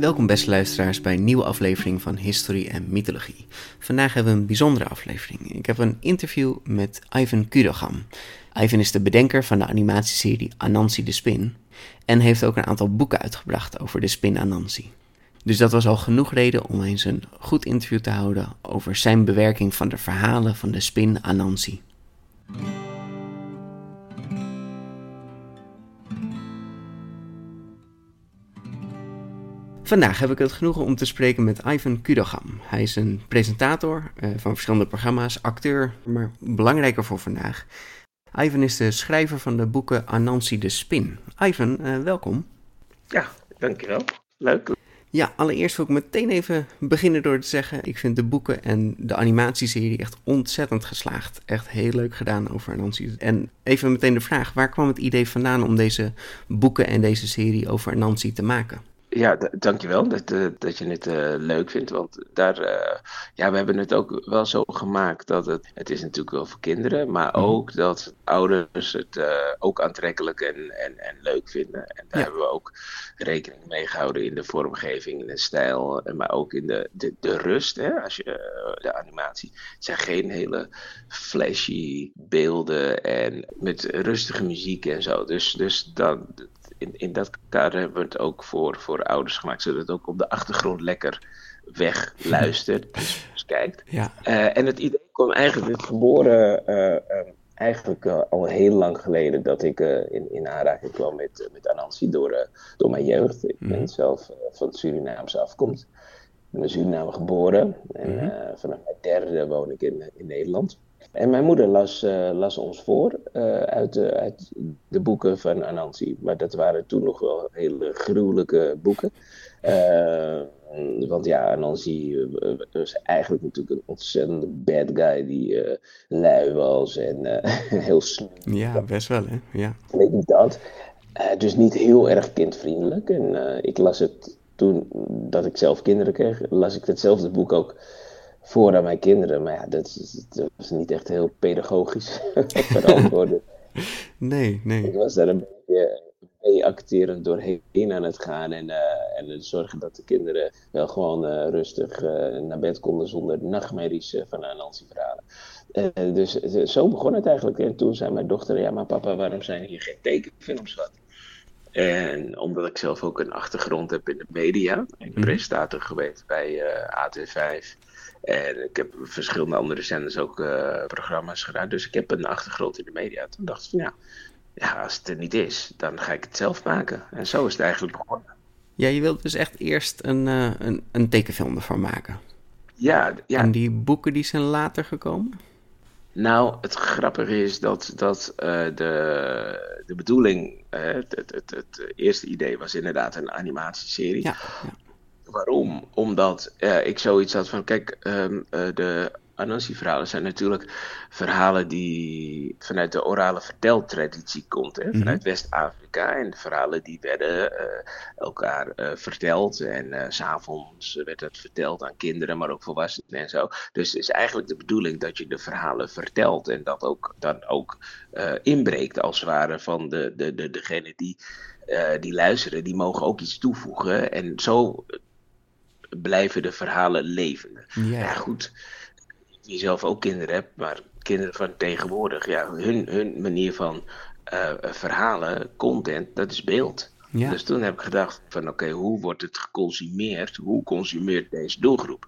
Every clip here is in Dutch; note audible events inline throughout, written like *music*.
Welkom beste luisteraars bij een nieuwe aflevering van Historie en Mythologie. Vandaag hebben we een bijzondere aflevering. Ik heb een interview met Ivan Kudogam. Ivan is de bedenker van de animatieserie Anansi de Spin en heeft ook een aantal boeken uitgebracht over de spin Anansi. Dus dat was al genoeg reden om eens een goed interview te houden over zijn bewerking van de verhalen van de spin Anansi. Vandaag heb ik het genoegen om te spreken met Ivan Kudogam. Hij is een presentator uh, van verschillende programma's, acteur, maar belangrijker voor vandaag. Ivan is de schrijver van de boeken Anansi de Spin. Ivan, uh, welkom. Ja, dankjewel. Leuk. Ja, allereerst wil ik meteen even beginnen door te zeggen: ik vind de boeken en de animatieserie echt ontzettend geslaagd. Echt heel leuk gedaan over Anansi. En even meteen de vraag: waar kwam het idee vandaan om deze boeken en deze serie over Anansi te maken? Ja, dankjewel dat, uh, dat je het uh, leuk vindt. Want daar, uh, ja, we hebben het ook wel zo gemaakt dat het, het is natuurlijk wel voor kinderen, maar mhm. ook dat ouders het ook aantrekkelijk en, en, en leuk vinden. En daar ja. hebben we ook rekening mee gehouden in de vormgeving, in de stijl, maar ook in de, de, de rust, hè, als je, de animatie. Het zijn geen hele flashy beelden en met rustige muziek en zo. Dus, dus dan in, in dat kader hebben we het ook voor, voor ouders gemaakt, zodat het ook op de achtergrond lekker wegluistert, dus, dus kijkt. Ja. Uh, en het idee kwam eigenlijk, geboren uh, um, eigenlijk uh, al heel lang geleden dat ik in, in aanraking kwam met, met Anansi door, door mijn jeugd. Ik ben mm. zelf van Surinaamse afkomst. Ik ben in Suriname geboren en mm. vanaf mijn derde woon ik in, in Nederland. En mijn moeder las, uh, las ons voor uh, uit, de, uit de boeken van Anansi. Maar dat waren toen nog wel hele gruwelijke boeken. Uh, want ja, Anansi was eigenlijk natuurlijk een ontzettende bad guy die lui was en *laughs* heel slim. Ja, best wel hè. Ja. Weet niet dat. dus niet heel erg kindvriendelijk. En ik las het toen dat ik zelf kinderen kreeg, las ik hetzelfde boek ook voor aan mijn kinderen. Maar ja, dat is, dat is niet echt heel pedagogisch *laughs* verantwoorden. *laughs* nee, nee. Ik was daar een beetje mee acterend doorheen aan het gaan. En, uh, en zorgen dat de kinderen wel gewoon uh, rustig uh, naar bed konden zonder nachtmerries van Nancy verhalen. dus zo begon het eigenlijk. En toen zei mijn dochter, ja maar papa, waarom zijn hier geen tekenfilms van? En omdat ik zelf ook een achtergrond heb in de media. Ik ben presentator geweest bij AT5. En ik heb verschillende andere zenders ook uh, programma's gedaan. Dus ik heb een achtergrond in de media. Toen dacht ik van ja, ja, als het er niet is, dan ga ik het zelf maken. En zo is het eigenlijk begonnen. Ja, je wilt dus echt eerst een, uh, een, een tekenfilm ervan maken. Ja, ja. En die boeken die zijn later gekomen? Nou, het grappige is dat, dat uh, de, de bedoeling, het, het, het, het, eerste idee was inderdaad een animatieserie. Ja, ja. Waarom? Omdat uh, ik zoiets had van, kijk, um, uh, de Anansi-verhalen zijn natuurlijk verhalen die vanuit de orale verteltraditie komt, hè, vanuit. West-Afrika. En verhalen die werden uh, elkaar verteld en s s'avonds werd het verteld aan kinderen, maar ook volwassenen en zo. Dus het is eigenlijk de bedoeling dat je de verhalen vertelt en dat ook, dan ook inbreekt als het ware van de, de, de, degene die... die luisteren, die mogen ook iets toevoegen. En zo blijven de verhalen leven. Ja. ja, goed. Je zelf ook kinderen hebt, maar kinderen van tegenwoordig, ja, hun, hun manier van uh, verhalen, content, dat is beeld. Ja. Dus toen heb ik gedacht van oké, hoe wordt het geconsumeerd? Hoe consumeert deze doelgroep?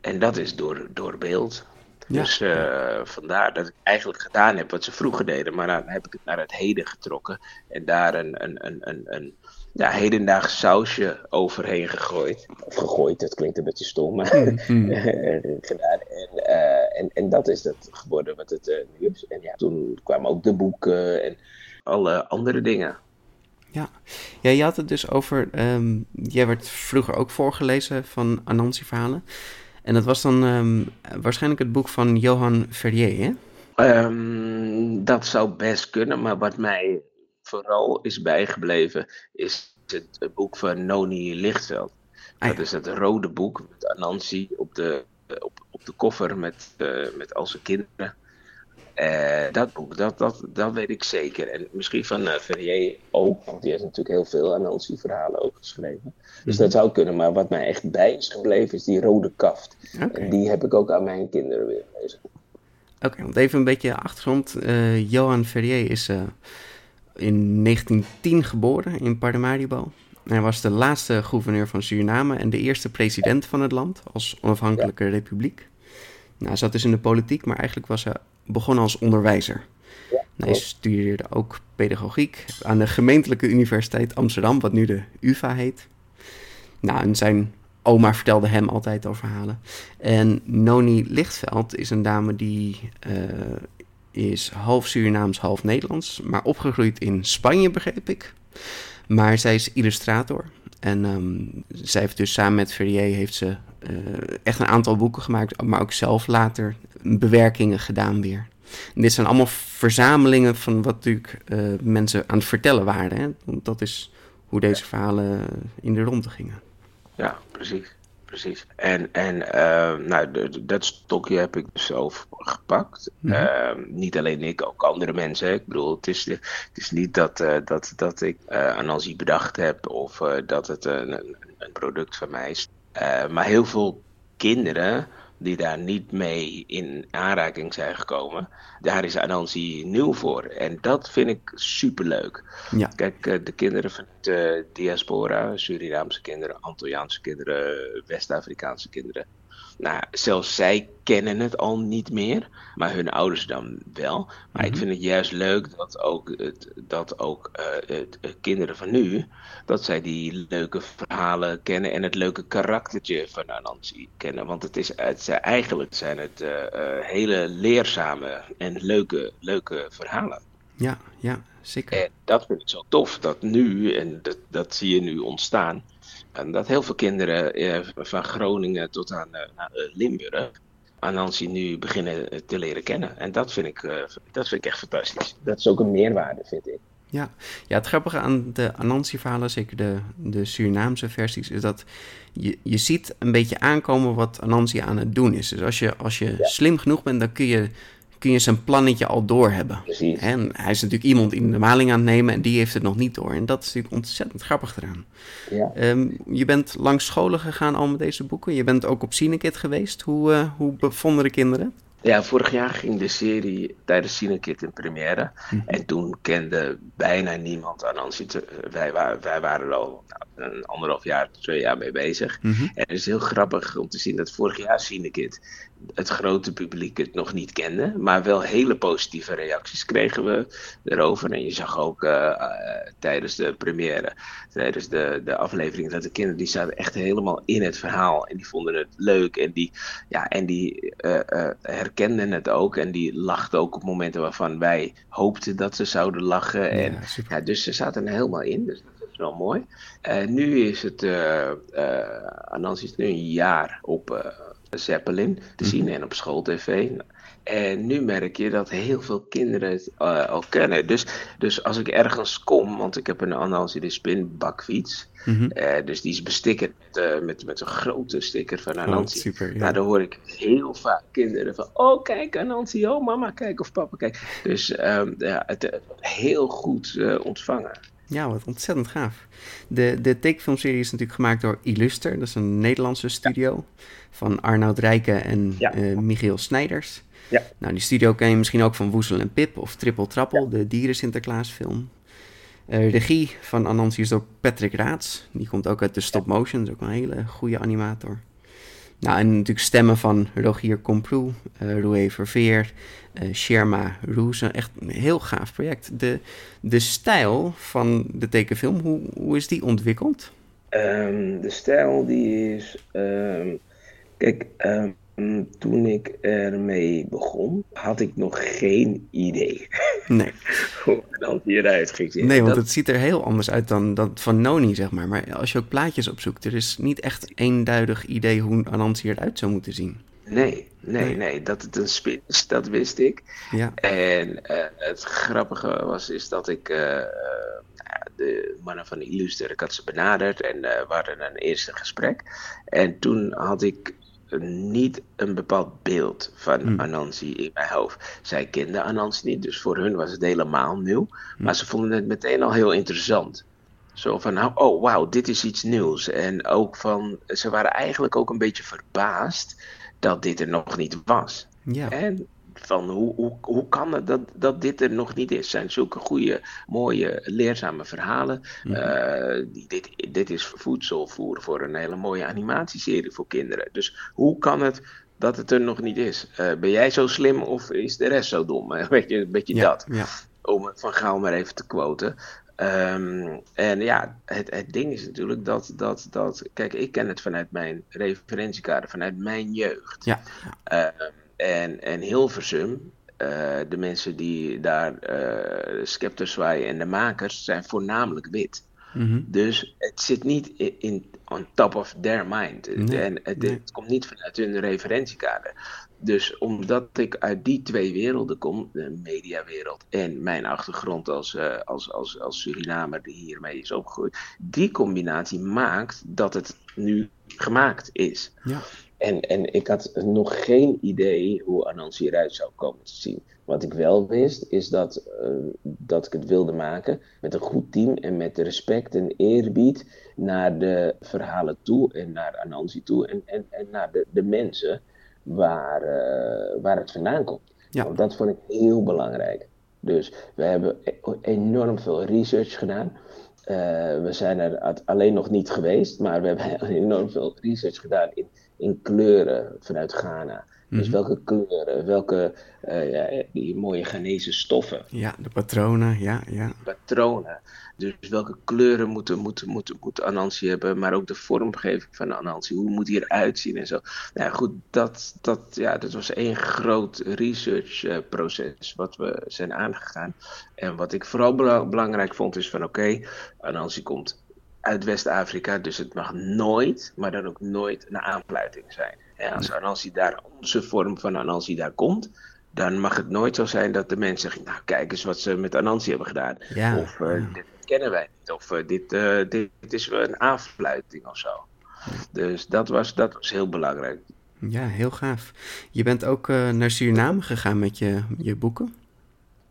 En dat is door, door beeld. Ja. Dus uh, vandaar dat ik eigenlijk gedaan heb wat ze vroeger deden, maar dan heb ik het naar het heden getrokken en daar een, een, een, een, een ja, hedendaags sausje overheen gegooid. Of gegooid, dat klinkt een beetje stom, maar mm-hmm. *laughs* gedaan. En, uh, en, en dat is het geworden wat het uh, nu is. En ja, toen kwamen ook de boeken en alle andere dingen. Ja. ja, je had het dus over. Um, jij werd vroeger ook voorgelezen van Anansi-verhalen. En dat was dan um, waarschijnlijk het boek van Johan Verrier, hè? Um, dat zou best kunnen, maar wat mij vooral is bijgebleven, is het boek van Noni Lichtveld. Ah, dat is het rode boek met Anansi op de, op, op de koffer met, uh, met al zijn kinderen. Uh, dat boek, dat, dat, dat weet ik zeker. En misschien van Ferrier ook, want die heeft natuurlijk heel veel Anansi-verhalen ook geschreven. Dus mhm. dat zou kunnen, maar wat mij echt bij is gebleven is die rode kaft. En die heb ik ook aan mijn kinderen weer gelezen. Oké, want even een beetje achtergrond. Johan Ferrier is in 1910 geboren in Paramaribo. Hij was de laatste gouverneur van Suriname en de eerste president van het land als onafhankelijke republiek. Nou, hij zat dus in de politiek, maar eigenlijk was hij begonnen als onderwijzer. hij studeerde ook pedagogiek aan de gemeentelijke universiteit Amsterdam, wat nu de UvA heet. Nou, en zijn oma vertelde hem altijd over verhalen. En Noni Lichtveld is een dame die uh, is half Surinaams, half Nederlands, maar opgegroeid in Spanje, begreep ik. Maar zij is illustrator. En um, zij heeft dus samen met Verrier heeft ze uh, echt een aantal boeken gemaakt, maar ook zelf later bewerkingen gedaan weer. En dit zijn allemaal verzamelingen van wat natuurlijk uh, mensen aan het vertellen waren. Hè? Want dat is hoe deze verhalen in de ronde gingen. Ja, precies precies. En, en uh, nou, dat stokje heb ik dus zelf gepakt. Mm uh, niet alleen ik, ook andere mensen. Ik bedoel, het is, het is niet dat, uh, dat, dat ik uh, Anansi bedacht heb of dat het een, een, product van mij is. maar heel veel kinderen die daar niet mee in aanraking zijn gekomen. Daar is Anansi nieuw voor. En dat vind ik superleuk. Ja. Kijk, eh, de kinderen van de diaspora, Surinaamse kinderen, Antilliaanse kinderen, West-Afrikaanse kinderen nou, zelfs zij kennen het al niet meer, maar hun ouders dan wel. Maar ik mhm. vind het juist leuk dat ook, het, dat ook uh, het, kinderen van nu, dat zij die leuke verhalen kennen en het leuke karaktertje van Anansi kennen. Want het is, het, eigenlijk zijn het uh, hele leerzame en leuke, leuke verhalen. Ja, ja, zeker. En dat vind ik zo tof, dat nu, en dat, dat zie je nu ontstaan, en dat heel veel kinderen eh, van Groningen tot aan uh, Limburg Anansi nu beginnen te leren kennen. En dat vind, ik, dat vind ik echt fantastisch. Dat is ook een meerwaarde, vind ik. Ja, ja het grappige aan de Anansi-verhalen, zeker de, de Surinaamse versies, is dat je, je ziet een beetje aankomen wat Anansi aan het doen is. Dus als je, als je slim genoeg bent, dan kun je kun je zijn plannetje al doorhebben. Precies. En hij is natuurlijk iemand in de maling aan het nemen en die heeft het nog niet door. En dat is natuurlijk ontzettend grappig eraan. Ja. Um, je bent langs scholen gegaan al met deze boeken. Je bent ook op Cinekit geweest. Hoe, uh, hoe bevonden de kinderen? Ja, vorig jaar ging de serie tijdens Cinekit in première. Mhm. En toen kende bijna niemand Anansi. Wij, wij waren er al nou, een anderhalf jaar, twee jaar mee bezig. Mhm. En het is heel grappig om te zien dat vorig jaar Cinekit het grote publiek het nog niet kende. Maar wel hele positieve reacties kregen we erover. En je zag ook uh, uh, tijdens de première, tijdens de, de aflevering, dat de kinderen die zaten echt helemaal in het verhaal. En die vonden het leuk. En die, ja, en die uh, herkenden het ook. En die lachten ook op momenten waarvan wij hoopten dat ze zouden lachen. En, ja, ja, dus ze zaten er helemaal in. Dus dat is wel mooi. nu is het, Anansi is nu een jaar op Zeppelin te zien mhm. en op schooltv. En nu merk je dat heel veel kinderen het uh, al kennen. Dus, dus als ik ergens kom, want ik heb een Anansi de Spin bakfiets. Mm dus die is bestickerd met, uh, met, met een grote sticker van Anansi. Oh, super, ja. Nou, dan hoor ik heel vaak kinderen van... Oh, kijk Anansi, oh mama, kijk of papa, kijk. Dus um, ja, het, heel goed ontvangen. Ja, wat ontzettend gaaf. De, de tekenfilmserie is natuurlijk gemaakt door Illuster. Dat is een Nederlandse studio van Arnoud Rijken en ja. uh, Michiel Snijders. Ja. Nou, die studio ken je misschien ook van Woesel en Pip of Triple Trappel, de dieren Sinterklaas film. Uh, regie van Anansi is door Patrick Raats. Die komt ook uit de stop motion, is ook een hele goede animator. Nou, en natuurlijk stemmen van Rogier Comprou, uh, Roué Verveer, uh, Sherma Roes. Echt een heel gaaf project. De, de stijl van de tekenfilm, hoe, hoe is die ontwikkeld? Um, de stijl die is... Um, kijk, um, toen ik ermee begon, had ik nog geen idee. *laughs* Nee. Hoe dan hieruit ging zien. Nee, want het ziet er heel anders uit dan dat van Noni, zeg maar. Maar als je ook plaatjes opzoekt, er is niet echt eenduidig idee hoe Anansi eruit zou moeten zien. Nee, nee, nee, dat het een spin is, dat wist ik. Ja. En uh, het grappige was, is dat ik uh, de mannen van Illuster, ik had ze benaderd en uh, we hadden een eerste gesprek. En toen had ik niet een bepaald beeld van Hmm. Anansi in mijn hoofd. Zij kenden Anansi niet, dus voor hun was het helemaal nieuw. Hmm. Maar ze vonden het meteen al heel interessant. Zo van, nou, oh wauw, dit is iets nieuws. En ook van, ze waren eigenlijk ook een beetje verbaasd dat dit er nog niet was. Ja. En van hoe, hoe, hoe kan het dat, dat dit er nog niet is? Het zijn zulke goede, mooie, leerzame verhalen. Mhm. Uh, dit, dit is voedselvoer voor een hele mooie animatieserie voor kinderen. Dus hoe kan het dat het er nog niet is? Uh, ben jij zo slim of is de rest zo dom? *laughs* Weet je, een beetje ja, dat. Ja. Om het van Gaal maar even te quoten. Um, en ja, het, het ding is natuurlijk dat, dat, dat. Kijk, ik ken het vanuit mijn referentiekader, vanuit mijn jeugd. Ja. ja. En, en Hilversum, uh, de mensen die daar uh, scepters zwaaien en de makers, zijn voornamelijk wit. Mm -hmm. Dus het zit niet in, in, on top of their mind. Nee, en het, nee. het, komt niet vanuit hun referentiekader. Dus omdat ik uit die twee werelden kom, de mediawereld en mijn achtergrond als, uh, als, als, als Surinamer die hiermee is opgegroeid, die combinatie maakt dat het nu gemaakt is. Ja. En, en ik had nog geen idee hoe Anansi eruit zou komen te zien. Wat ik wel wist, is dat, uh, dat ik het wilde maken met een goed team en met respect en eerbied naar de verhalen toe en naar Anansi toe en, en, en naar de, de mensen waar, uh, waar het vandaan komt. Ja. Dat vond ik heel belangrijk. Dus we hebben enorm veel research gedaan. Uh, we zijn er alleen nog niet geweest, maar we hebben *laughs* enorm veel research gedaan in, in kleuren vanuit Ghana. Dus Mhm. welke kleuren, welke uh, ja, die mooie Ghanese stoffen. Ja, de patronen, ja, ja. Patronen. Dus welke kleuren moeten, moeten, moeten, moet Anansi hebben, maar ook de vormgeving van Anansi. Hoe moet die eruit zien en zo. Nou ja, goed, dat, dat, ja, dat was één groot researchproces uh, wat we zijn aangegaan. En wat ik vooral belangrijk vond is van oké, okay, Anansi komt uit West-Afrika, dus het mag nooit, maar dan ook nooit een aanfluiting zijn. En als Anansi daar, onze vorm van Anansi daar komt, dan mag het nooit zo zijn dat de mensen zeggen, nou kijk eens wat ze met Anansi hebben gedaan. Ja, of uh, ja. dit kennen wij niet, of uh, dit, uh, dit, dit, is een aanfluiting of zo. Dus dat was, dat was heel belangrijk. Ja, heel gaaf. Je bent ook uh, naar Suriname gegaan met je, je boeken?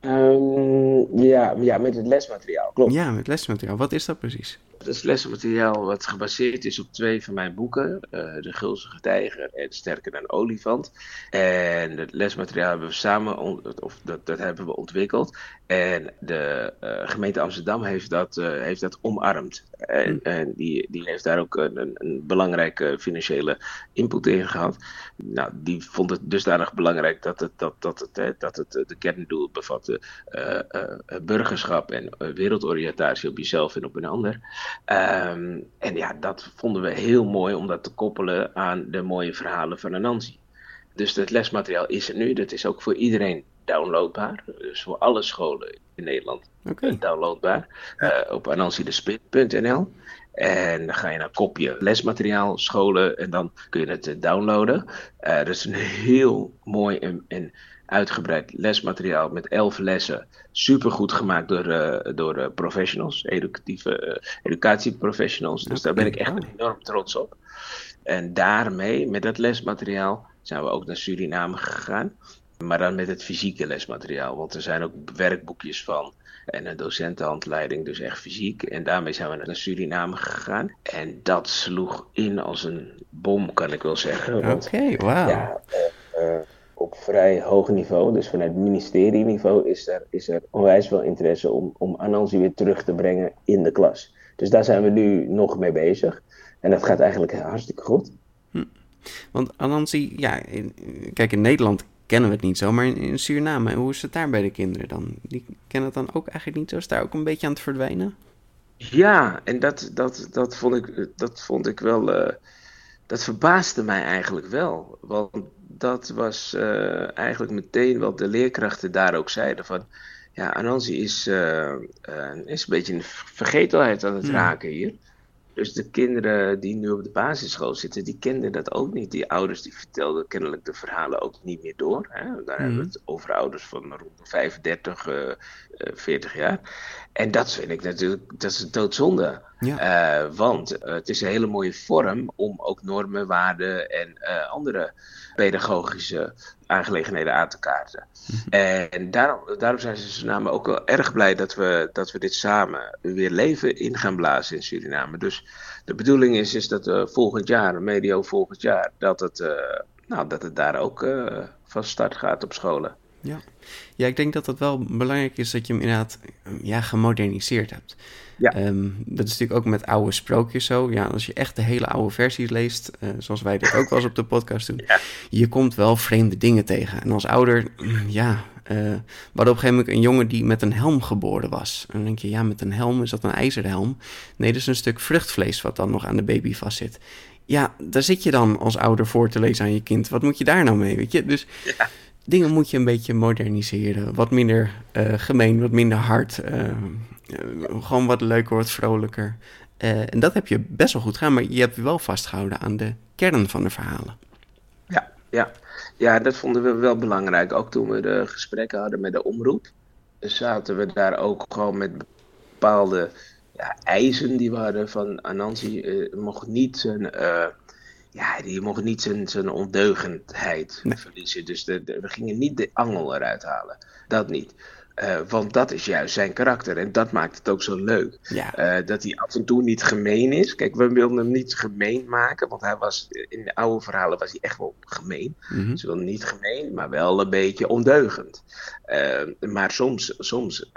Um, ja, ja, met het lesmateriaal, klopt. Ja, met lesmateriaal. Wat is dat precies? Dat is lesmateriaal wat gebaseerd is op twee van mijn boeken. Uh, de Gulzige Tijger en Sterker dan Olifant. En het lesmateriaal hebben we samen, of dat, dat hebben we ontwikkeld. En de uh, gemeente Amsterdam heeft dat, uh, heeft dat omarmd. En, en die, die heeft daar ook een, een, belangrijke financiële input in gehad. Nou, die vond het dusdanig belangrijk dat het, dat, dat het, dat het de kerndoel bevatte burgerschap en wereldoriëntatie op jezelf en op een ander. Um, en ja, dat vonden we heel mooi om dat te koppelen aan de mooie verhalen van Anansi. Dus het lesmateriaal is er nu. Dat is ook voor iedereen downloadbaar. Dus voor alle scholen in Nederland okay. downloadbaar. Ja. Uh, op anansidespit.nl. En dan ga je naar kopje lesmateriaal, scholen en dan kun je het downloaden. Uh, dat is een heel mooi en, en uitgebreid lesmateriaal met elf lessen. Super goed gemaakt door, uh, door uh, professionals, educatieve uh, educatieprofessionals. Dus daar ben ik echt enorm trots op. En daarmee, met dat lesmateriaal, zijn we ook naar Suriname gegaan. Maar dan met het fysieke lesmateriaal. Want er zijn ook werkboekjes van. En een docentenhandleiding, dus echt fysiek. En daarmee zijn we naar Suriname gegaan. En dat sloeg in als een bom, kan ik wel zeggen. Oké, okay, wauw. Ja, uh, op vrij hoog niveau, dus vanuit ministerieniveau, is er, is er onwijs veel interesse om, om Anansi weer terug te brengen in de klas. Dus daar zijn we nu nog mee bezig. En dat gaat eigenlijk hartstikke goed. Hm. Want Anansi, ja, in, kijk, in Nederland kennen we het niet zo, maar in, Suriname, hoe is het daar bij de kinderen dan? Die kennen het dan ook eigenlijk niet zo? Is daar ook een beetje aan het verdwijnen? Ja, en dat, dat, dat, vond, ik, dat vond ik wel. Uh, dat verbaasde mij eigenlijk wel. Want dat was uh, eigenlijk meteen wat de leerkrachten daar ook zeiden: van ja, Anansi is, uh, is een beetje in vergetelheid aan het hmm. raken hier. Dus de kinderen die nu op de basisschool zitten, die kenden dat ook niet. Die ouders die vertelden kennelijk de verhalen ook niet meer door. Hè? Daar hebben we mhm. het over ouders van rond de 35, uh, 40 jaar. En dat vind ik natuurlijk, dat is een doodzonde. Ja. Uh, want uh, het is een hele mooie vorm om ook normen, waarden en uh, andere pedagogische aangelegenheden aan te kaarten. Mhm. En daarom, daarom zijn ze Suriname ook wel erg blij dat we, dat we dit samen weer leven in gaan blazen in Suriname. Dus de bedoeling is, is dat volgend jaar, medio volgend jaar, dat het, nou, dat het daar ook van start gaat op scholen. Ja. ja, ik denk dat het wel belangrijk is dat je hem inderdaad ja, gemoderniseerd hebt. Ja. Um, dat is natuurlijk ook met oude sprookjes zo. Ja, als je echt de hele oude versies leest, uh, zoals wij dit ook wel eens op de podcast doen, ja. je komt wel vreemde dingen tegen. En als ouder, ja, uh, we op een gegeven moment een jongen die met een helm geboren was. En dan denk je, ja, met een helm, is dat een ijzeren helm? Nee, dat is een stuk vruchtvlees wat dan nog aan de baby vastzit. Ja, daar zit je dan als ouder voor te lezen aan je kind. Wat moet je daar nou mee, weet je? Dus ja. Dingen moet je een beetje moderniseren. Wat minder uh, gemeen, wat minder hard. Uh, gewoon wat leuker, wat vrolijker. En dat heb je best wel goed gedaan, maar je hebt wel vastgehouden aan de kern van de verhalen. Ja, ja. ja, dat vonden we wel belangrijk. Ook toen we de gesprekken hadden met de omroep, zaten we daar ook gewoon met bepaalde ja, eisen die we hadden van Anansi. Uh, mocht niet zijn, ja, die mocht niet zijn, zijn ondeugendheid verliezen. Dus de, we gingen niet de angel eruit halen. Dat niet. Uh, want dat is juist zijn karakter. En dat maakt het ook zo leuk. Uh, dat hij af en toe niet gemeen is. Kijk, we wilden hem niet gemeen maken. Want hij was, in de oude verhalen was hij echt wel gemeen. Mm -hmm. Niet gemeen, maar wel een beetje ondeugend. Uh, maar soms, soms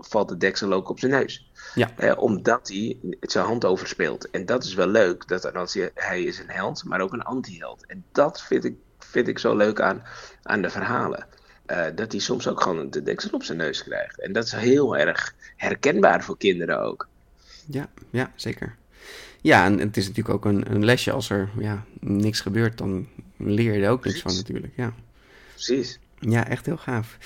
valt de deksel ook op zijn neus. Ja. omdat hij zijn hand overspeelt. En dat is wel leuk. Dat als hij, hij is een held, maar ook een anti-held. En dat vind ik, vind ik zo leuk aan, aan de verhalen. Uh, dat hij soms ook gewoon de deksel op zijn neus krijgt. En dat is heel erg herkenbaar voor kinderen ook. Ja, ja zeker. Ja, en het is natuurlijk ook een, een lesje. Als er ja, niks gebeurt, dan leer je er ook niks van natuurlijk. Ja. Precies. Ja, echt heel gaaf.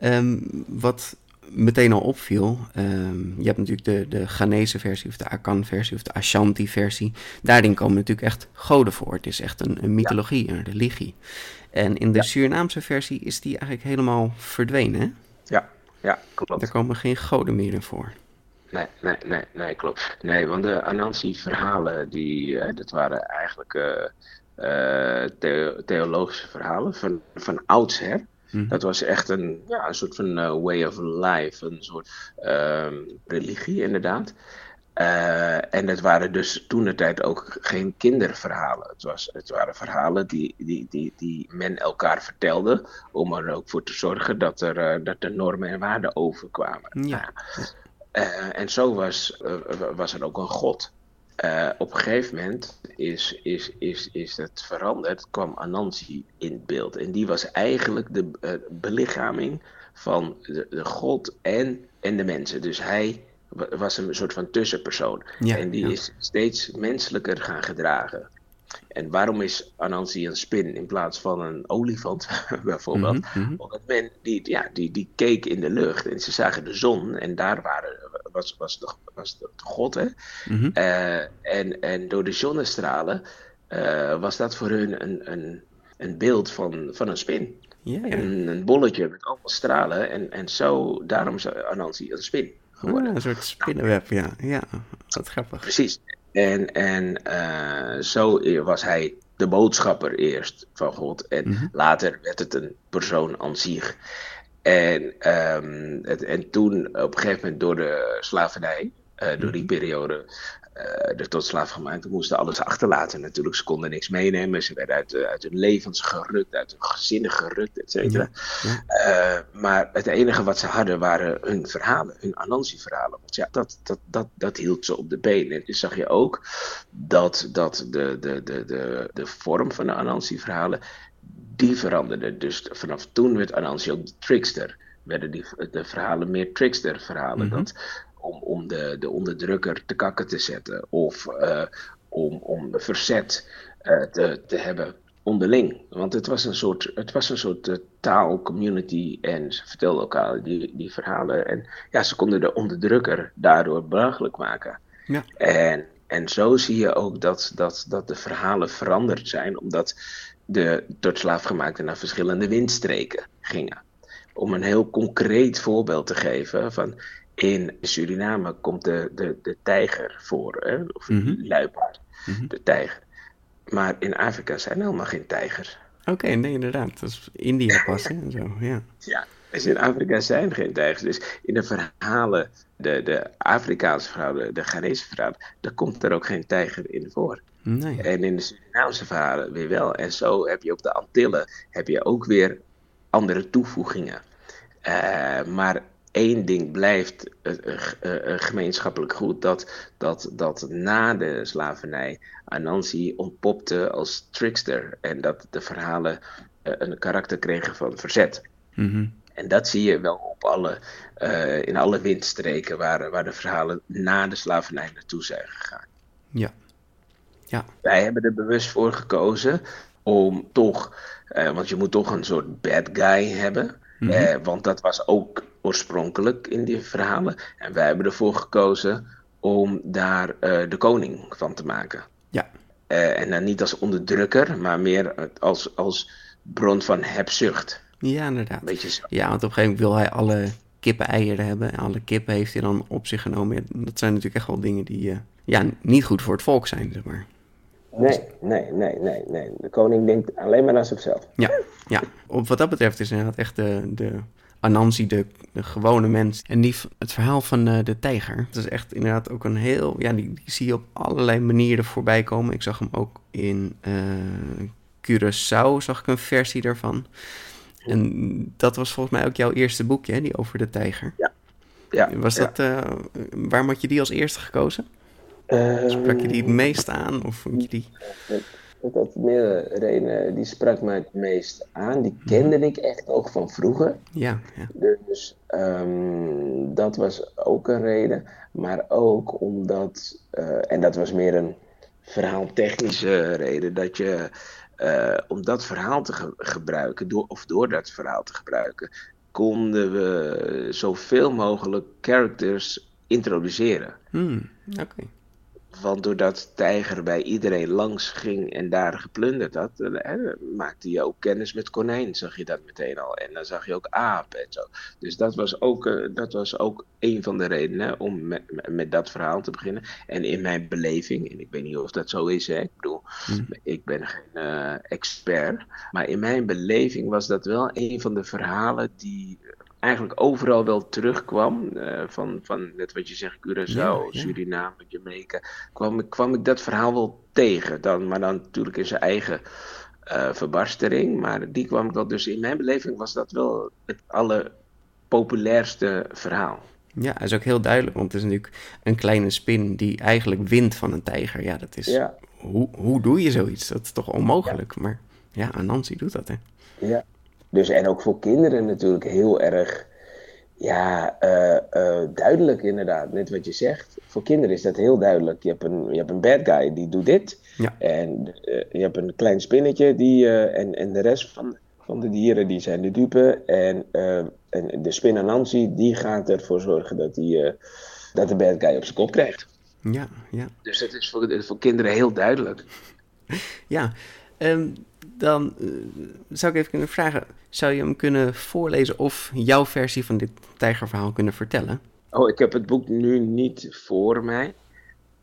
Um, wat meteen al opviel, um, je hebt natuurlijk de, de Ghanese versie of de Akan-versie of de Ashanti-versie. Daarin komen natuurlijk echt goden voor. Het is echt een, een mythologie, een religie. En in de Surinaamse versie is die eigenlijk helemaal verdwenen, hè? Ja, ja, klopt. Er komen geen goden meer in voor. Nee, nee, nee, nee, klopt. Nee, want de Anansi-verhalen, die, uh, dat waren eigenlijk uh, uh, theologische verhalen van, van oudsher. Mm. Dat was echt een, ja, een soort van way of life, een soort ehm, religie inderdaad. Uh, en het waren dus toen de tijd ook geen kinderverhalen. Het, was, het waren verhalen die, die, die, die men elkaar vertelde. Om er ook voor te zorgen dat er, uh, dat er normen en waarden overkwamen. Ja. Uh, en zo was, was er ook een God. op een gegeven moment is, is, is, is het veranderd, kwam Anansi in beeld. En die was eigenlijk de belichaming van de, de God en, en de mensen. Dus hij was een soort van tussenpersoon. en die is steeds menselijker gaan gedragen. En waarom is Anansi een spin in plaats van een olifant, *laughs* bijvoorbeeld? Mhm, mhm. Omdat men, die, ja, die, die keek in de lucht en ze zagen de zon en daar waren, was, was, de, was de God. Hè? Mm en, en door de zonnestralen uh, was dat voor hun een, een, een beeld van, van een spin. En een bolletje met allemaal stralen. En, en zo, daarom is Anansi een spin. Ah, een soort spinnenweb, ja. Ja, wat grappig. Precies. En, en uh, zo was hij de boodschapper eerst van God. En mm -hmm. later werd het een persoon aan zich. En, um, het, en toen op een gegeven moment door de slavernij, uh, door die mhm. periode, uh, de tot slaafgemaakten moesten alles achterlaten natuurlijk. Ze konden niks meenemen. Ze werden uit, uit hun levens gerukt, uit hun gezinnen gerukt, et cetera. Uh, maar het enige wat ze hadden waren hun verhalen, hun Anansi-verhalen. Want ja, dat, dat, dat, dat hield ze op de been. En dus zag je ook dat, dat de, de, de, de, de vorm van de Anansi-verhalen, die veranderde. Dus vanaf toen werd Anansi ook de trickster. Werden die, de verhalen meer trickster-verhalen. Mhm. Dat om, om de, de onderdrukker te kakken te zetten. Of uh, om, om verzet uh, te, te hebben onderling. Want het was een soort, het was een soort uh, taal, community en vertellokaal, die, die verhalen. En ja, ze konden de onderdrukker daardoor belachelijk maken. Ja. En, en zo zie je ook dat, dat, dat de verhalen veranderd zijn, omdat de tot slaafgemaakten naar verschillende windstreken gingen. Om een heel concreet voorbeeld te geven van in Suriname komt de, de, de tijger voor, hè? of mm luipaard, mhm. de tijger. Maar in Afrika zijn helemaal geen tijgers. Oké, nee, inderdaad. Dat is India *laughs* pas zo, ja. Ja, dus in Afrika zijn geen tijgers. Dus in de verhalen, de, de Afrikaanse verhalen, de Ghanese verhalen, daar komt er ook geen tijger in voor. Nee. En in de Surinaamse verhalen weer wel. En zo heb je op de Antillen heb je ook weer andere toevoegingen. Uh, maar één ding blijft uh, gemeenschappelijk goed: dat, dat, dat na de slavernij Anansi ontpopte als trickster en dat de verhalen een karakter kregen van verzet. Mm En dat zie je wel op alle, in alle windstreken waar, waar de verhalen na de slavernij naartoe zijn gegaan. Ja. ja. Wij hebben er bewust voor gekozen om toch, want je moet toch een soort bad guy hebben. Mm want dat was ook oorspronkelijk in die verhalen. En wij hebben ervoor gekozen om daar de koning van te maken. Ja. En dan niet als onderdrukker, maar meer als, als bron van hebzucht. Ja, inderdaad. Beetje zo. Ja, want op een gegeven moment wil hij alle kippen-eieren hebben. En alle kippen heeft hij dan op zich genomen. Dat zijn natuurlijk echt wel dingen die uh, ja, niet goed voor het volk zijn, zeg maar. Nee, nee, nee, nee, nee. De koning denkt alleen maar aan zichzelf. Ja, ja. Op wat dat betreft is inderdaad echt de, de Anansi, de, de gewone mens. En die, het verhaal van uh, de tijger. Dat is echt inderdaad ook een heel... Ja, die, die zie je op allerlei manieren voorbij komen. Ik zag hem ook in uh, Curaçao, zag ik een versie daarvan. En dat was volgens mij ook jouw eerste boekje, hè, die over de tijger. Ja. ja was dat... Uh, waarom had je die als eerste gekozen? Sprak je die het meest aan? Of vond je die dat meerdere redenen. Die sprak mij het meest aan. Die mhm. kende ik echt ook van vroeger. Ja. ja. Dus um, dat was ook een reden. Maar ook omdat, uh, en dat was meer een verhaaltechnische reden, dat je uh, om dat verhaal te ge gebruiken, door, of door dat verhaal te gebruiken, konden we zoveel mogelijk characters introduceren. Hmm, Oké. Want doordat Tijger bij iedereen langs ging en daar geplunderd had, eh, maakte je ook kennis met konijn, zag je dat meteen al. En dan zag je ook aap en zo. Dus dat was ook, uh, dat was ook een van de redenen om met, met dat verhaal te beginnen. En in mijn beleving, en ik weet niet of dat zo is, hè, ik bedoel, hmm. ik ben geen uh, expert, maar in mijn beleving was dat wel een van de verhalen die eigenlijk overal wel terugkwam. Uh, van, van net wat je zegt, Curaçao, Suriname, Jamaica. Kwam, kwam ik dat verhaal wel tegen. Dan, maar dan natuurlijk in zijn eigen uh, verbarstering. Maar die kwam ik wel. Dus in mijn beleving was dat wel het allerpopulairste verhaal. Ja, hij is ook heel duidelijk, want het is natuurlijk een kleine spin die eigenlijk wint van een tijger. Ja, dat is. Ja. Hoe, hoe doe je zoiets? Dat is toch onmogelijk? Maar ja, Anansi doet dat, hè? Ja, dus en ook voor kinderen natuurlijk heel erg ja, uh, uh, duidelijk inderdaad. Net wat je zegt. Voor kinderen is dat heel duidelijk. Je hebt een, je hebt een bad guy die doet dit. Ja. En uh, je hebt een klein spinnetje die, en, en de rest van, van de dieren die zijn de dupe. En, en de spin Nancy die gaat ervoor zorgen dat, die, dat de bad guy op zijn kop krijgt. Ja, ja. Dus dat is voor, voor kinderen heel duidelijk. *laughs* Ja, um, dan uh, zou ik even kunnen vragen: zou je hem kunnen voorlezen of jouw versie van dit tijgerverhaal kunnen vertellen? Oh, ik heb het boek nu niet voor mij.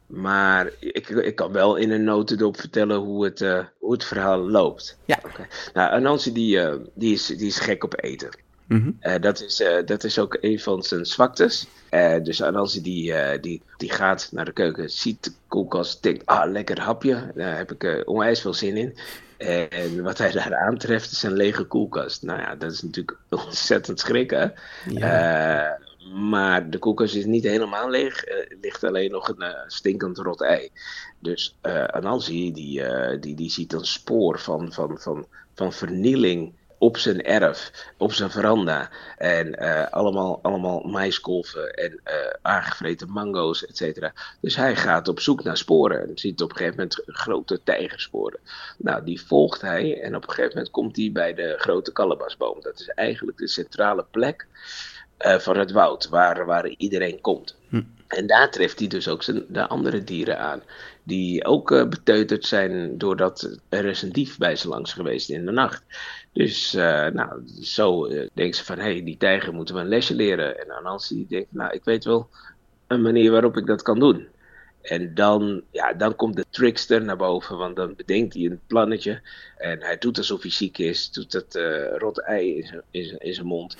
Maar ik, ik kan wel in een notendop vertellen hoe het, uh, hoe het verhaal loopt. Ja. Okay. Nou, Anansi die, uh, die, is, die is gek op eten. Mhm. dat, is, dat is ook een van zijn zwaktes. dus Anansi die, die, die gaat naar de keuken, ziet de koelkast, denkt, ah, lekker hapje. Daar heb ik onwijs veel zin in. En wat hij daar aantreft is een lege koelkast. Nou ja, dat is natuurlijk *laughs* ontzettend schrikken. Ja. Maar de koelkast is niet helemaal leeg. Er ligt alleen nog een uh, stinkend rot ei. Dus uh, Anansi die, die, die ziet een spoor van, van, van, van vernieling op zijn erf, op zijn veranda. En allemaal, allemaal maiskolven en aangevreten mango's, et cetera. Dus hij gaat op zoek naar sporen. En ziet op een gegeven moment grote tijgersporen. Nou, die volgt hij. En op een gegeven moment komt hij bij de grote kalebasboom. Dat is eigenlijk de centrale plek uh, van het woud, waar, waar iedereen komt. Hm. En daar treft hij dus ook zijn, de andere dieren aan, die ook uh, beteuterd zijn doordat er is een dief bij ze langs geweest in de nacht. Dus uh, nou, zo uh, denken ze van, hé, hey, die tijger moeten we een lesje leren. En Anansi denkt, nou, ik weet wel een manier waarop ik dat kan doen. En dan, ja, dan komt de trickster naar boven, want dan bedenkt hij een plannetje. En hij doet alsof hij ziek is, doet dat uh, rot ei in zijn mond.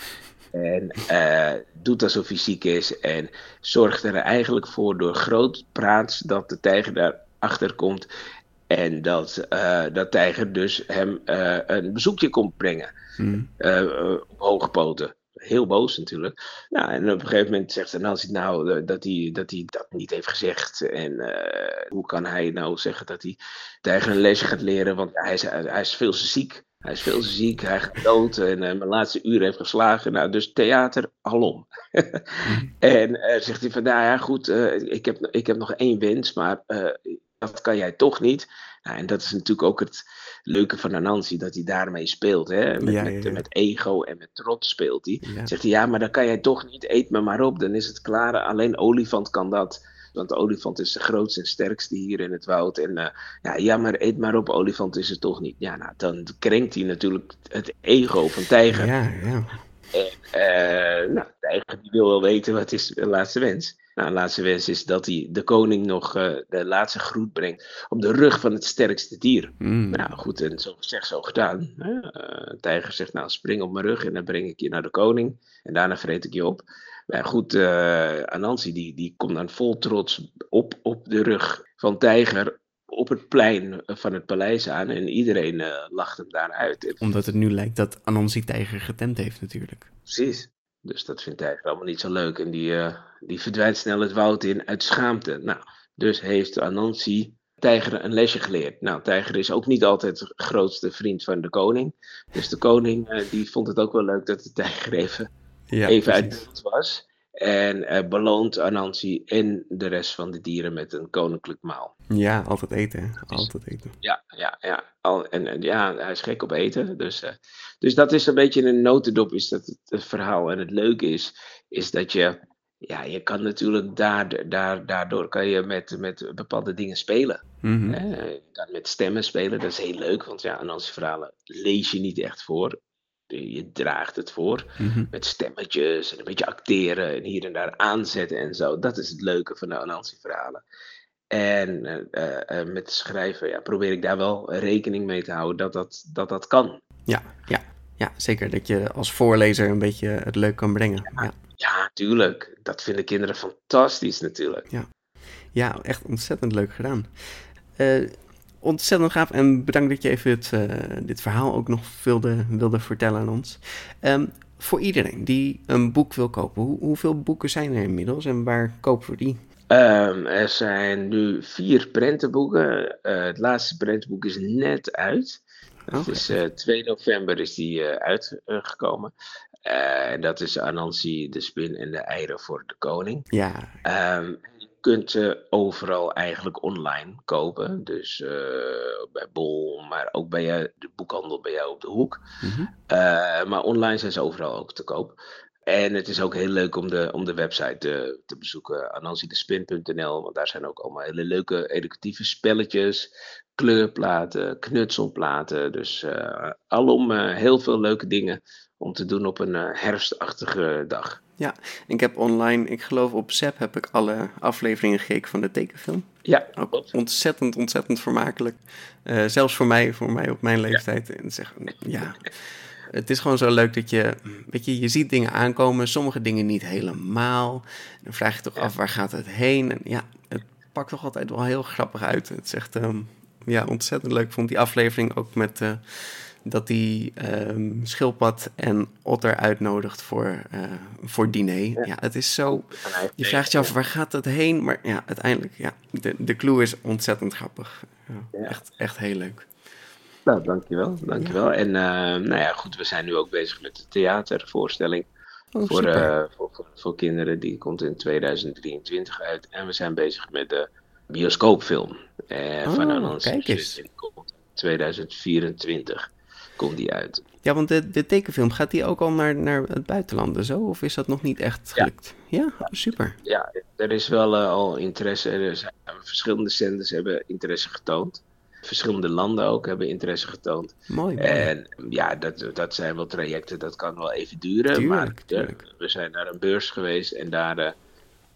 En uh, doet alsof hij ziek is. En zorgt er eigenlijk voor door groot praat dat de tijger daarachter komt. En dat, uh, dat tijger dus hem uh, een bezoekje komt brengen. Mm. op hoge poten. Heel boos natuurlijk. Nou, en op een gegeven moment zegt Nancy nou dat hij, dat hij dat niet heeft gezegd. En hoe kan hij nou zeggen dat hij tijger een lesje gaat leren? Want hij is, hij is veel te ziek. Hij is veel ziek, hij gaat dood en uh, mijn laatste uur heeft geslagen. Nou, dus theater alom. *laughs* en uh, zegt hij van, nou ja, goed, uh, ik, heb, ik heb nog één wens, maar dat kan jij toch niet. Nou, en dat is natuurlijk ook het leuke van Anansi, dat hij daarmee speelt. Hè? Met, ja, ja, ja. Met, met, ego en met trots speelt hij. Zegt hij, ja, maar dan kan jij toch niet, eet me maar op, dan is het klaar. Alleen olifant kan dat. Want de olifant is de grootste en sterkste hier in het woud. En uh, ja, ja, maar eet maar op, olifant is het toch niet. Ja, nou, dan krenkt hij natuurlijk het ego van tijger. Ja, ja. En uh, nou, tijger die wil wel weten wat is de laatste wens. Nou, de laatste wens is dat hij de koning nog uh, de laatste groet brengt op de rug van het sterkste dier. Mm. Nou goed, en zo gezegd, zo gedaan. Uh, tijger zegt, nou spring op mijn rug en dan breng ik je naar de koning. En daarna vreet ik je op. Maar goed, uh, Anansi die, die komt dan vol trots op, op de rug van Tijger op het plein van het paleis aan en iedereen uh, lacht hem daar uit. Omdat het nu lijkt dat Anansi Tijger getemd heeft natuurlijk. Precies. Dus dat vindt Tijger allemaal niet zo leuk en die, uh, die verdwijnt snel het woud in uit schaamte. Nou, dus heeft Anansi Tijger een lesje geleerd. Nou, Tijger is ook niet altijd de grootste vriend van de koning. Dus de koning uh, die vond het ook wel leuk dat de Tijger even ja, even uit beeld was. En uh, beloont Anansi en de rest van de dieren met een koninklijk maal. Ja, altijd eten. Altijd eten. Ja, ja, ja. Al, en, en, ja, hij is gek op eten. Dus, uh, dus dat is een beetje een notendop, is dat het, het, verhaal. En het leuke is, is dat je, ja, je kan natuurlijk daar, daar, daardoor kan je met, met bepaalde dingen spelen. Mm -hmm. uh, je kan met stemmen spelen, dat is heel leuk. Want ja, Anansi verhalen lees je niet echt voor je draagt het voor. Mhm. Met stemmetjes en een beetje acteren en hier en daar aanzetten en zo. Dat is het leuke van de Anansi-verhalen. En uh, uh, met schrijven ja, probeer ik daar wel rekening mee te houden dat dat, dat, dat kan. Ja, ja, ja, zeker. Dat je als voorlezer een beetje het leuk kan brengen. Ja, ja. ja tuurlijk. Dat vinden kinderen fantastisch natuurlijk. Ja, ja echt ontzettend leuk gedaan. Uh, ontzettend gaaf en bedankt dat je even het, uh, dit verhaal ook nog wilde, wilde vertellen aan ons. Um, voor iedereen die een boek wil kopen, hoe, hoeveel boeken zijn er inmiddels en waar kopen we die? Um, er zijn nu vier prentenboeken. Uh, het laatste prentenboek is net uit. Dat is uh, 2 november is die uitgekomen. en dat is Anansi, de spin en de eieren voor de koning. Ja. Um, kunt ze overal eigenlijk online kopen. Dus uh, bij Bol, maar ook bij jou, de boekhandel bij jou op de hoek. Mm -hmm. uh, maar online zijn ze overal ook te koop. En het is ook heel leuk om de, om de website te, te bezoeken, anansidespin.nl. Want daar zijn ook allemaal hele leuke educatieve spelletjes, kleurplaten, knutselplaten. Dus uh, alom heel veel leuke dingen om te doen op een herfstachtige dag. Ja, ik heb online, ik geloof op Zap heb ik alle afleveringen gekeken van de tekenfilm. Ja, ook ontzettend, ontzettend vermakelijk. Uh, zelfs voor mij, voor mij op mijn leeftijd. Ja. En zeg, ja, het is gewoon zo leuk dat je, weet je, je ziet dingen aankomen, sommige dingen niet helemaal. Dan vraag je toch af, waar gaat het heen? En ja, het pakt toch altijd wel heel grappig uit. Het is echt, ehm, ja, ontzettend leuk. Ik vond die aflevering ook met... Uh, dat hij um, schildpad en otter uitnodigt voor, uh, voor diner. Ja. het is zo... Je vraagt je af, waar gaat het heen? Maar ja, uiteindelijk, ja, de, de clue is ontzettend grappig. Ja, Echt, echt heel leuk. Nou, dankjewel, dankjewel. En uh, nou ja, goed, we zijn nu ook bezig met de theatervoorstelling. Oh, voor, uh, voor, voor, voor, kinderen, die komt in 2023 uit. En we zijn bezig met de bioscoopfilm uh, oh, van Anons. Kijk eens. 2024 komt die uit. Ja, want de, de tekenfilm, gaat die ook al naar, naar het buitenland zo? Of is dat nog niet echt gelukt? Ja, ja? super. Ja, er is wel uh, al interesse. Er zijn verschillende zenders hebben interesse getoond. Verschillende landen ook hebben interesse getoond. Mooi. En ja, dat, dat zijn wel trajecten, dat kan wel even duren. Tuurlijk, maar tuurlijk. we zijn naar een beurs geweest en daar uh,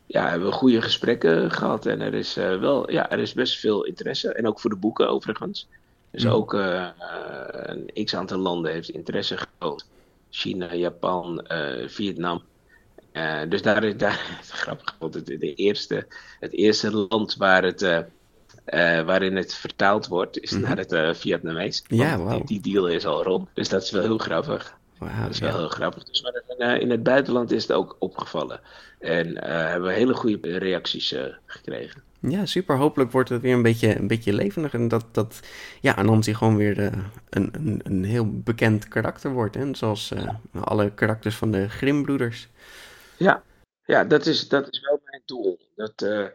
ja, hebben we goede gesprekken gehad. En er is, uh, wel, ja, er is best veel interesse. En ook voor de boeken overigens. Dus mm. ook uh, een x aantal landen heeft interesse getoond. China, Japan, uh, Vietnam. dus daar is daar, *laughs* grappig, want het, de eerste, het eerste land waar het, waarin het vertaald wordt, is mm -hmm. naar het Vietnamees. Ja, wow. die, die, deal is al rond. Dus dat is wel heel grappig. Wow, dat is wel heel grappig. Dus, maar in, in, het buitenland is het ook opgevallen. En hebben we hele goede reacties gekregen. Ja, super. Hopelijk wordt het weer een beetje, een beetje levendig. En dat, dat ja, Anansi gewoon weer uh, een, een, een heel bekend karakter wordt. Hè? Zoals uh, alle karakters van de Grimbroeders. Ja, ja dat, is, dat is wel mijn doel. Dat, uh,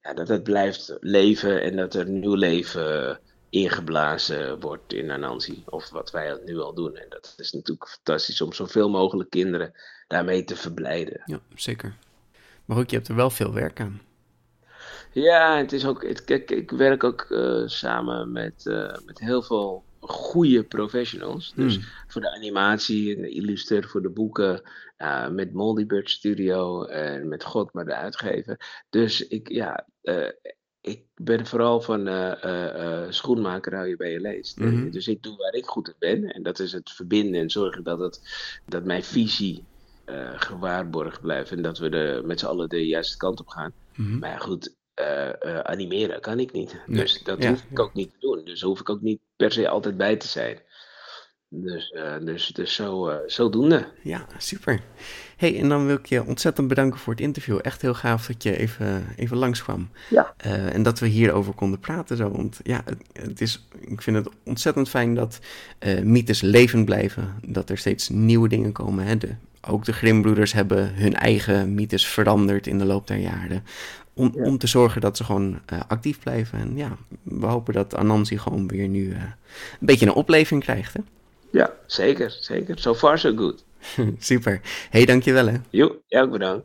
ja, dat het blijft leven en dat er nieuw leven ingeblazen wordt in Anansi. Of wat wij nu al doen. En dat is natuurlijk fantastisch om zoveel mogelijk kinderen daarmee te verblijden. Ja, zeker. Maar ook, je hebt er wel veel werk aan. Ja, het is ook, het, kijk, ik werk ook uh, samen met, uh, met heel veel goede professionals. Dus mm. voor de animatie, de illustrator voor de boeken, uh, met Moldybird Studio en met God maar de uitgever. Dus ik, ja, ik ben vooral van schoenmaker hou je bij je leest. Mm -hmm. Dus ik doe waar ik goed in ben. En dat is het verbinden en zorgen dat, het, dat mijn visie gewaarborgd blijft. En dat we de, met z'n allen de juiste kant op gaan. Mm -hmm. Maar goed, uh, animeren kan ik niet. Dus dat hoef ik ook niet te doen. Dus hoef ik ook niet per se altijd bij te zijn. Dus, uh, dus, dus zo, zodoende. Ja, super. hey, en dan wil ik je ontzettend bedanken voor het interview. Echt heel gaaf dat je even, even langskwam. Ja. en dat we hierover konden praten zo. Want ja, het, het is, ik vind het ontzettend fijn dat mythes levend blijven. Dat er steeds nieuwe dingen komen. Hè? De, ook de Grimbroeders hebben hun eigen mythes veranderd in de loop der jaren. Om, om te zorgen dat ze gewoon uh, actief blijven. En ja, we hopen dat Anansi gewoon weer nu uh, een beetje een opleving krijgt. Hè? Ja, zeker, zeker. So far so good. *laughs* Super. hey, dankjewel hè. Jo, jij ook bedankt.